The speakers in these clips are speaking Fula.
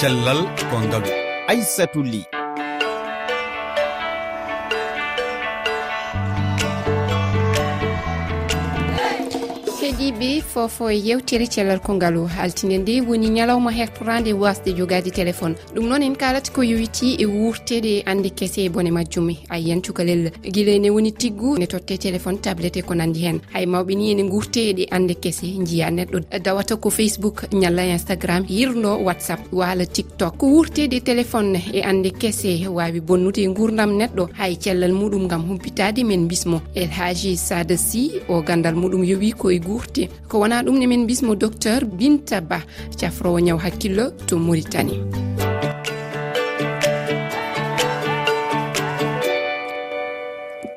cellal ko ngalu aissatou ly. heeɗiɓe fofo e yewtere cellal kongal altine nde woni ñalawma hectorande wasde jogade téléphone. Ɗum noon en kalata ko yowiti e wurtede ande kese e bone majjum. Ayiyan cukalel. Guila ene woni tiggu ne totte téléphone tablette e ko nandi hen. Hay mawɓe ni ene gurte ɗe ande kese jiya neɗɗo. Dawata ko facebook ñalla instagram yirlo whatsapp wala tiktok. Ko wurtede téléphone e ande kese wawi bonnude gurdam neɗɗo. Hay cellal muɗum gam humpitade men bismo. El haji sada sy o gandal muɗum yowi koye gurte wakkati ko wona ɗum ne min bismo docteur binta ba cafrowo ñaw hakkillo to maritani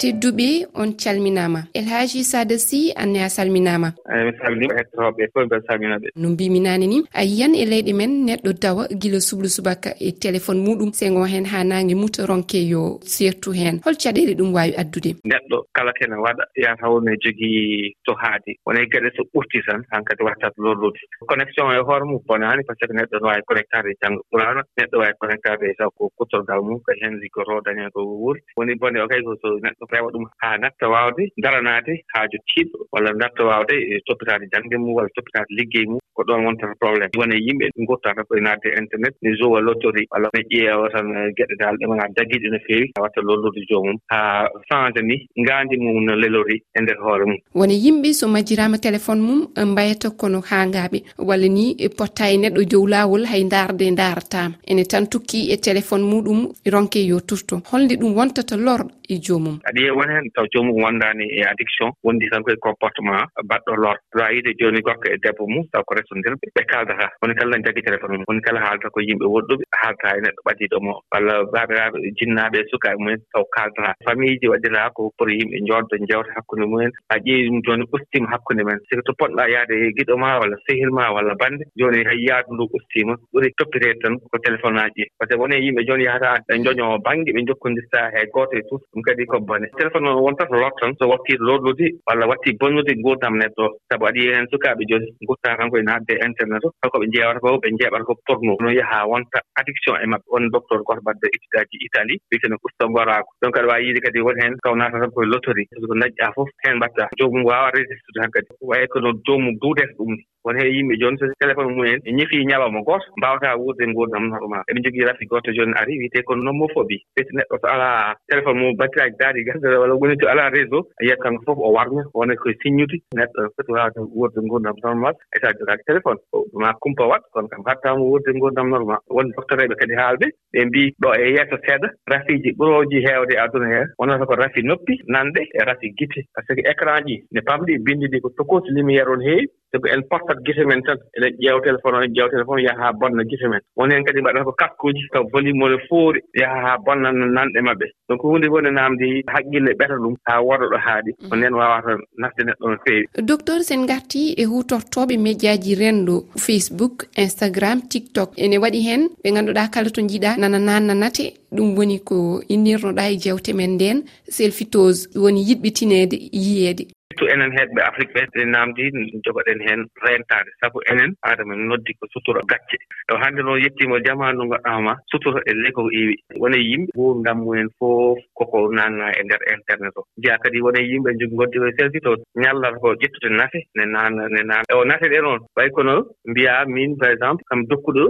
tedduɓe on calminama. Elhaji sada sy anne a salminama. Mi salminima hettotoɓe fof mbeɗa salminaɓe no mbimi nane ni a yiyan e leyɗe men neɗɗo dawa guila sublu subaka e téléphone muɗum. Sengo hen ha nangue muta ronke yo surtout hen. Hol caɗele ɗum wawi addude. Neɗɗo kala kene waɗa yata wonno jogii to haadi. Wona e gueɗe so ɓurti tan hankadi wattat lollude connexion e hoore mum bone hani par ce que neɗɗo ne wawi connectade janggo janngo ɓurana. Neɗɗo wawi connectade e taw ko kutorgal mum ko hen liggoto daña ko wuuri woni bone o kay so neɗɗo rewa ɗum haa natta waawde daranaade haaju tiiɗo walla natta waawde toppitaade jannde mum walla toppitaade liggey mum. Ko ɗon wontata probléme wona yimɓe ngottaa koye naatde internet ne jowa lottori walla ne ƴeewa tan e, geɗe daal ɗemana dagiiɗe no feewi. Watta lollude joomum haa change ni ngaandi mum no lelori e ndeer hoore mum. Woni yimɓe so majjiraama téléphone mum mbayata kono haangaaɓe. Walla ni potta e neɗɗo dow laawol hay ndaarde ndaarataama ene tan tukki e téléphone muɗum ronke yo turto. Holnde ɗum wontata lorɗo hokki joomum aɗa yiya won heen taw joomum wondaani e addiction wondi tan koye comportement baɗɗo lor. Ɗo a yiide jooni gorko e debbo mum taw ko resondirɓe ɓe kaaldata woni kala ne jaggi téléphone mum woni kala haaldata ko yimɓe woɗɗuɓe haaldata e neɗɗo ɓadiiɗo mo. Walla baaɓiraaɓe jinnaaɓe e sukaaɓe mumen taw kaaldata famille ji waɗiraa ko pour yimɓe njooɗdo njewta hakkunde mumen. A ƴeewi ɗum jooni ustiima hakkunde men. Siko to potɗaa yahde e giɗo ma walla sehil ma walla bannde jooni hay yaadu ndu ustiima. Ɓuri toppireede tan ko téléphone aji par ce que woni yimɓe jooni yahata ɓe njoñoo baŋnge ɓe jokkondirtaa hay gooto e tous ɗum kadi ko bone. Téléphone o wonta ko lot tan so watti lorlude walla wattii bonnude nguurdam neɗɗo. O sabu aɗa yiya heen sukaaɓe jooni gurtaa tan koye naatde internet o. Holko ɓe njeewata ko ɓe njeeɓata ko porno. No yahaa wonta addiction e maɓɓe. Won docteur goto mbaɗde étude aji italie wiyeteno usta ngoraako donc aɗa waawi yiide kadi woni heen taw naata tan koye lotori ko dañƴaa fof heen mbatta joomum waawa résistude han kadi wayi kono joomum duudete ɗum won heen yimɓe jooni so téléphone mumen e ñifii ñalawma gooto mbaawata wuurde nguurdam normal eɓe jogii rafi gooto jooni ari wiyetee ko nomophobie ɓeti neɗɗo so alaa téléphone mum battiraaji daari gasde walla woni to alaa réseau a yiyat kanko fof o warna wona koye signude neɗɗo foti waawde wuurde nguurdam normal e so a jogaaki téléphone ma kumpa wat kono kam hattaama wuurde nguurdam normal. Won doctoreeɓe kadi haalɓe ɓe mbii ɗo e yeeso seeɗa rafiiji ɓurooji heewde e aduna hee. Wonata ko rafi noppi nanɗe e rafi gite. Par ce que écran ji ne pamɗi bindi ɗi ko tokosi lumiére on heewi sabu en portat gese men tan eɗen ƴeew téléphone o en ƴeew téléphone yaha haa bonna gese men. Woni heen kadi mbaɗata ko kakkuji taw volume ole foori yaha haa bonna nanɗe maɓɓe. Donc hunde fof woni naamde haqqille e ɓeta ɗum haa woɗa ɗo haaɗi ko mm. nden wawata nafde neɗɗo no feewi. Docteur sen garti e hutortoɓe médiaji renndo facebook instagram tiktok. Ene waɗi heen ɓe ngannduɗaa kala to jiiɗa nana nannanate ɗum woni ko innirnoɗa e jewte men nden selfitose woni yiɗɓitinede yiyeede. surtout enen heɓɓe afrique ɓe ɗe naamdi jogoɗen heen reentaade sabu enen aada men noddi ko sutura gacce. O hannde noon yettiima jamaanu ngaɗaama sutura e ley ko iwi wona yimɓe woo ndammumen fof koko naatnaa e ndeer internet o. Njiya kadi wona yimɓe jogi ngoddiɓe selsi to ñallata ko ƴettude nafe ne naana ne naana e o nafe ɗe noon ɓay kono mbiya min par exemple kam dokkuɗo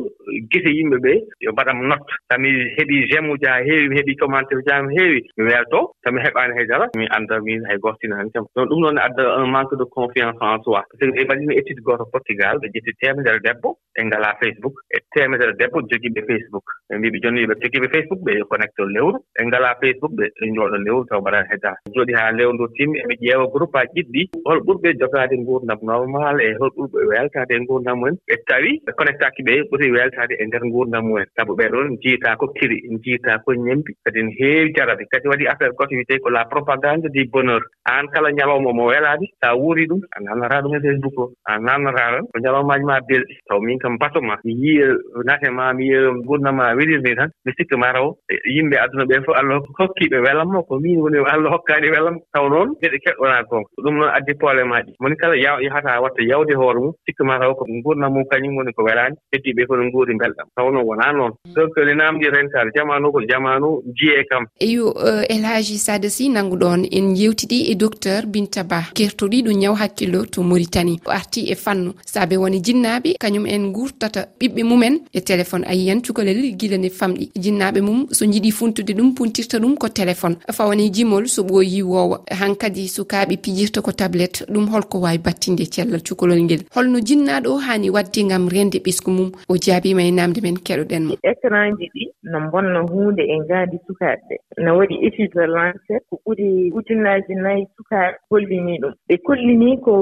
gese yimɓe ɓe yo mbaɗam note tami heɓii gem uji haa heewi mi heɓii commentaire uji haa mi heewi mi weeltoo tami heɓaani haydara mi annda min hay gooto tina tan jam ɗon ɗum noon noon adda un manque de confiance en soi. Par ce que ɓe mbaɗino étude gooto portugal ɓe ƴetti teemedere debbo ɓe ngalaa facebook e teemedere debbo jogiiɓe facebook. Ɓe mbiɓe ɓe jonni ɓe jogiiɓe facebook ɓe connecte lewru ɓe ngalaa facebook ɓe njooɗo lewru taw mbaɗan heddaa jooɗi haa lewru ndu timmi eɓe ƴeewa groupe aji ɗiɗɗi hol ɓurɓe jogaade nguurdam normal e hol ɓurɓe weltaade e nguurdam mumen. Ɓe tawi ɓe connectaki ɓe ɓuri weltaade e ndeer nguurdam mumen. Sabu ɓeɗon njiitaa ko kiri njiitaa ko ñembi kadi no heewi jarade. Kadi waɗi affaire goto wiyetee ko la propagande du bonheur. Aan kala ñalawma omo welaade so a wuuri ɗum a nannataa ɗum e facebook o a nannataa tan ko jalawmaaji maa belɗi taw min kam bato e ma mi yiya e nate ma mi yiya gurdam ma welirni tan mi sikka ma taw e yimɓe aduna ɓee fof allah hokkiiɓe welamma ko min woni allah hokkaani welam. Taw noon geɗe keɗɗonaa gonga ɗum noon addi probléme aji moni kala yahataa watta yawde hoore mum sikka ma taw ko gurdam mum kañum woni ko welaani heddiiɓe kono nguuri mbelɗam taw noon wonaa noon. Donc ne naamdi rentaade jamanu ko jamanu jiye kam. Eyo eh, elhaji sada si nannguɗoon en yewtiɗi e docteur binta ba kertoɗiɗo ñaw hakkillo to maritani o arti e fannu. Saabe woni jinnaɓe kañum en gurtata ɓiɓɓe mumen. E téléphone a yiyan cukalel guila ne famɗi. Jinnaɓe mum so jiiɗi funtude ɗum puntirta ɗum ko téléphone. Fawani jimol so ɓooyi wowa hankadi sukaɓe pijirta ko tablette. Ɗum holko wawi battinde cellal cukalol ngel. Holno jinnaɗo o hani wadde gam rende ɓesgu mum. O jaabima e namde men keɗoɗen mo. Écran ji ɗi no bonna hunde e ngaadi sukaaɓe no waɗi étude lancé ko ɓuri ujunnaji nayi sukaaɓe holli kullini ɗum. Ɓe kullini ko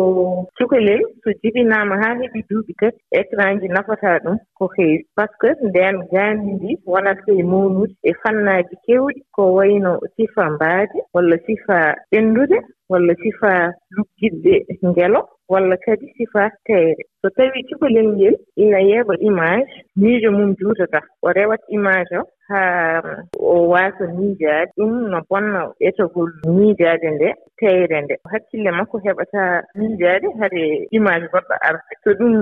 cukalel so jibinaama haa heɓi duuɓi tati écran ji nafataa ɗum ko heewi par ce que ndeen gaandi ndi wonat e mawnude e fannaaji keewɗi ko wayno sifa mbaadi walla sifa ɓenndude walla sifa luggidde ngelo walla kadi sifa teere. So tawii cukalel ngel ina yeeɓa image miijo mum juutata. O rewat image o haa o waasa miijaade ɗum no bonna etogol miijaade nde teyre nde. Hakkille makko heɓataa miijaade hade image goɗɗo arde. So ɗum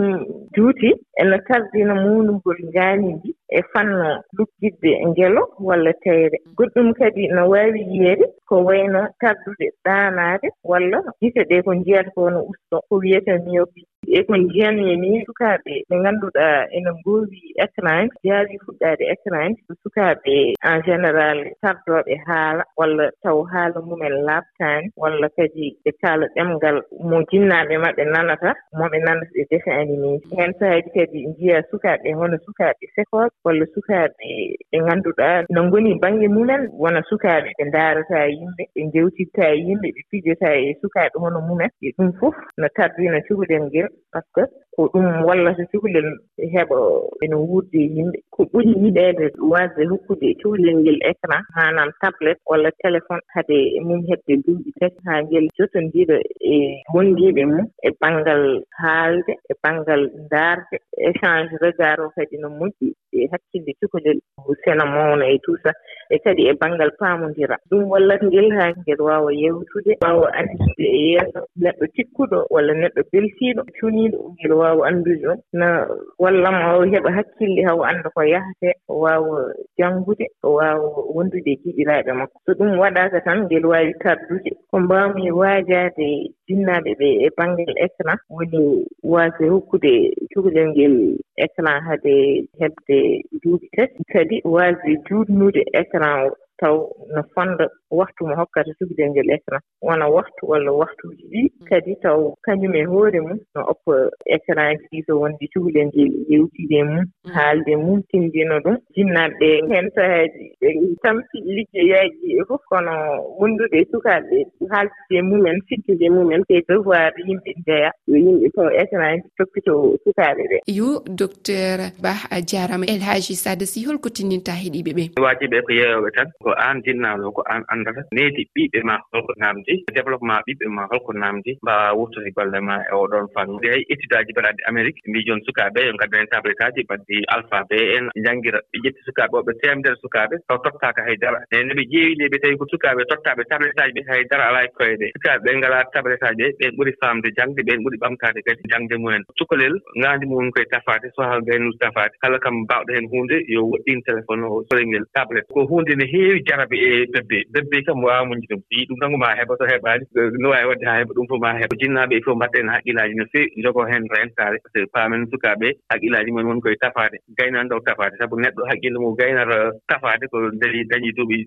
juuti ene tardina muunugol ngaani ndi e fanno luggidde ngelo walla teyre goɗɗum kadi no waawi yiyeede ko wayno tardude ɗaanaade walla gite ɗee ko njiyata ko no usto ko wiyete miyopi e ko njiyanmi ni sukaaɓe ɓe ngannduɗaa ene ngoowi écran jaawi fuɗɗaade écran so sukaaɓe en général tardooɓe haala walla taw haala mumen laaɓtaani walla kadi ɓe kaala ɗemngal mo jinnaaɓe maɓɓe nanata mo ɓe nanata ɓe defe animé heen sahaaji kadi njiya sukaaɓe hono sukaaɓe sekooɓe walla sukaaɓe ɓe ngannduɗaa no ngoni baŋnge mumen wona sukaaɓe ɓe ndaarataa yimɓe ɓe njewtitta yimɓe ɓe pijotaa e sukaaɓe hono mumen. E ɗum fof no tardina cukalel ngel. par ce que ko ɗum wallata cukalel heɓa ene wuurde yimɓe ko ɓuri yiɗeede waasde hokkude cukalel ngel écran manam tablette walla téléphone hade mum heɓde duuɓi tati haa ngel jotondira e wondiiɓe mum e banngal haalde e banngal ndaarde e échange regard o kadi no moƴƴi e hakkille cukalel. sena mawna e tout ça e kadi e baŋngal paamondira ɗum wallat ngel haa ngel waawa yewtude waawa anndude e yeeso neɗɗo tikkuɗo walla neɗɗo beltiiɗo cuniiɗo ngel waawa anndude ɗum. No wallama o heɓa hakkille haw annda ko yahetee o waawa janngude o waawa wondude e giɗiraaɓe makko. So ɗum waɗaaka tan ngel waawi tardude ko mbaawmi waajaade jinnaaɓe ɓe e baŋngel écran woni waasde hokkude cukalel ngel écran hade heɓde duuɓi tati kadi kadi wasde jutnude écran e o taw no fonda waktu mo hokkata sugidel ngel écran wona waktu walla waktuuji ɗi kadi taw kañum e hoore mum no oppa écran ji ɗi so wonde cukalel ngel yewtide mum mm. haalde mum tindino ɗum. Jinnaaɓe ɓe heen sahaaji ɓe tampi liggeyaaji e fof kono wonndude e sukaaɓe haaldude mumen fittude mumen e devoir yimɓe njeya. Yo yimɓe taw écran ji toppito sukaaɓe ɓe. Yo docteur bah a jaarama el haji sada si holko tindinta heɗiɓe ɓe. Waajiɓe ko yeeyoɓe tan ko aan jinnaano ko an anndata needi ɓiɓɓe ma holko naamdi développement ɓiɓɓe ma holko naamdi mbaawa wurtude golle ma e oɗon fannu. Ɗe étude aji mbaɗaɗi amérique mbi jooni sukaaɓe yo ngaddan tablet aji mbaɗdi alphabet en janngira ɓe ƴetti sukaaɓe o ɓe teemdere sukaaɓe taw tottaaka haydara. E no ɓe ƴeewi ni ɓe tawi ko sukaaɓe tottaaɓe tablet aji ɓe haydara alaa e koye ɗe sukaaɓe ɓe ngalaa tablet aji ɓe ɓen ɓuri faamde jangde ɓen ɓuri ɓamtaade kadi jangde mumen. Cukalel ngaandi mumen koye tafaade sohal gaynude tafaade kala kam mbaawɗo heen huunde yo woɗɗin téléphone o sorel ngel tablet ko huunde ne heewi jarabe e bebbe bebbe mbi kam wawamuñde ɗum. So yi ɗum tan ko ma heɓa so heɓaani no waawi wadde haa heɓa ɗum fof ma heɓa. Jinnaaɓe e il faut mbatta hen haqqillaji no feewi. Jogo heen rentare par ce que paamen sukaaɓe haqqillaaji mumen woni koye tafaade. Gaynani ɗo tafaade. Sabu neɗɗo haqqille mum gaynata tafaade ko dañi dañii duuɓi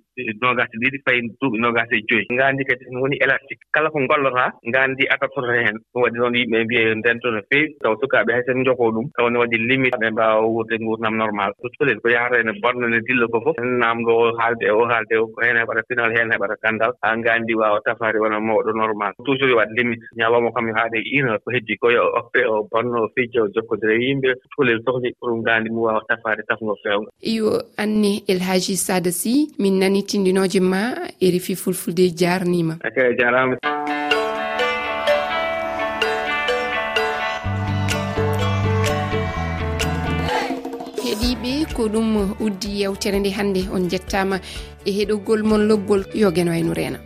nogasi e ɗiɗi fayi duuɓi nogasi e joyi. Ngandi kadi no woni élastique. Kala ko gollota ngandi adaptoto heen ɗum waɗi noon yimɓe mbiye ndento no feewi. Taw sukaaɓe hay sen jogoo ɗum taw ne waɗi limite. Ɓe mbaawa wurde nguurnam normal. Ɗo tolen ko yahata ene borno ne dilla ko fof. Naamdo o haalde e o haalde e o. Ko heen heɓata final tan heen heɓata kanndal haa nganndi waawa tafaade wona mawɗo normal. Toujours yo waɗ limite ñalawma kam yo haaɗe une heure ko heddi ko yo oppe o bonno o fijja o jokkodira e yimɓe tolel sohli pour nganndi mum waawa tafaade tafno feewnga. Iyo anni elhaji sada sy min nani tinndinooje ma e refi fulfulde jaarniima. Eke jaaraama. ko ɗum uddi yewtere nde hannde on jettama e heɗogol mon lobbol yo gueno wayno e reena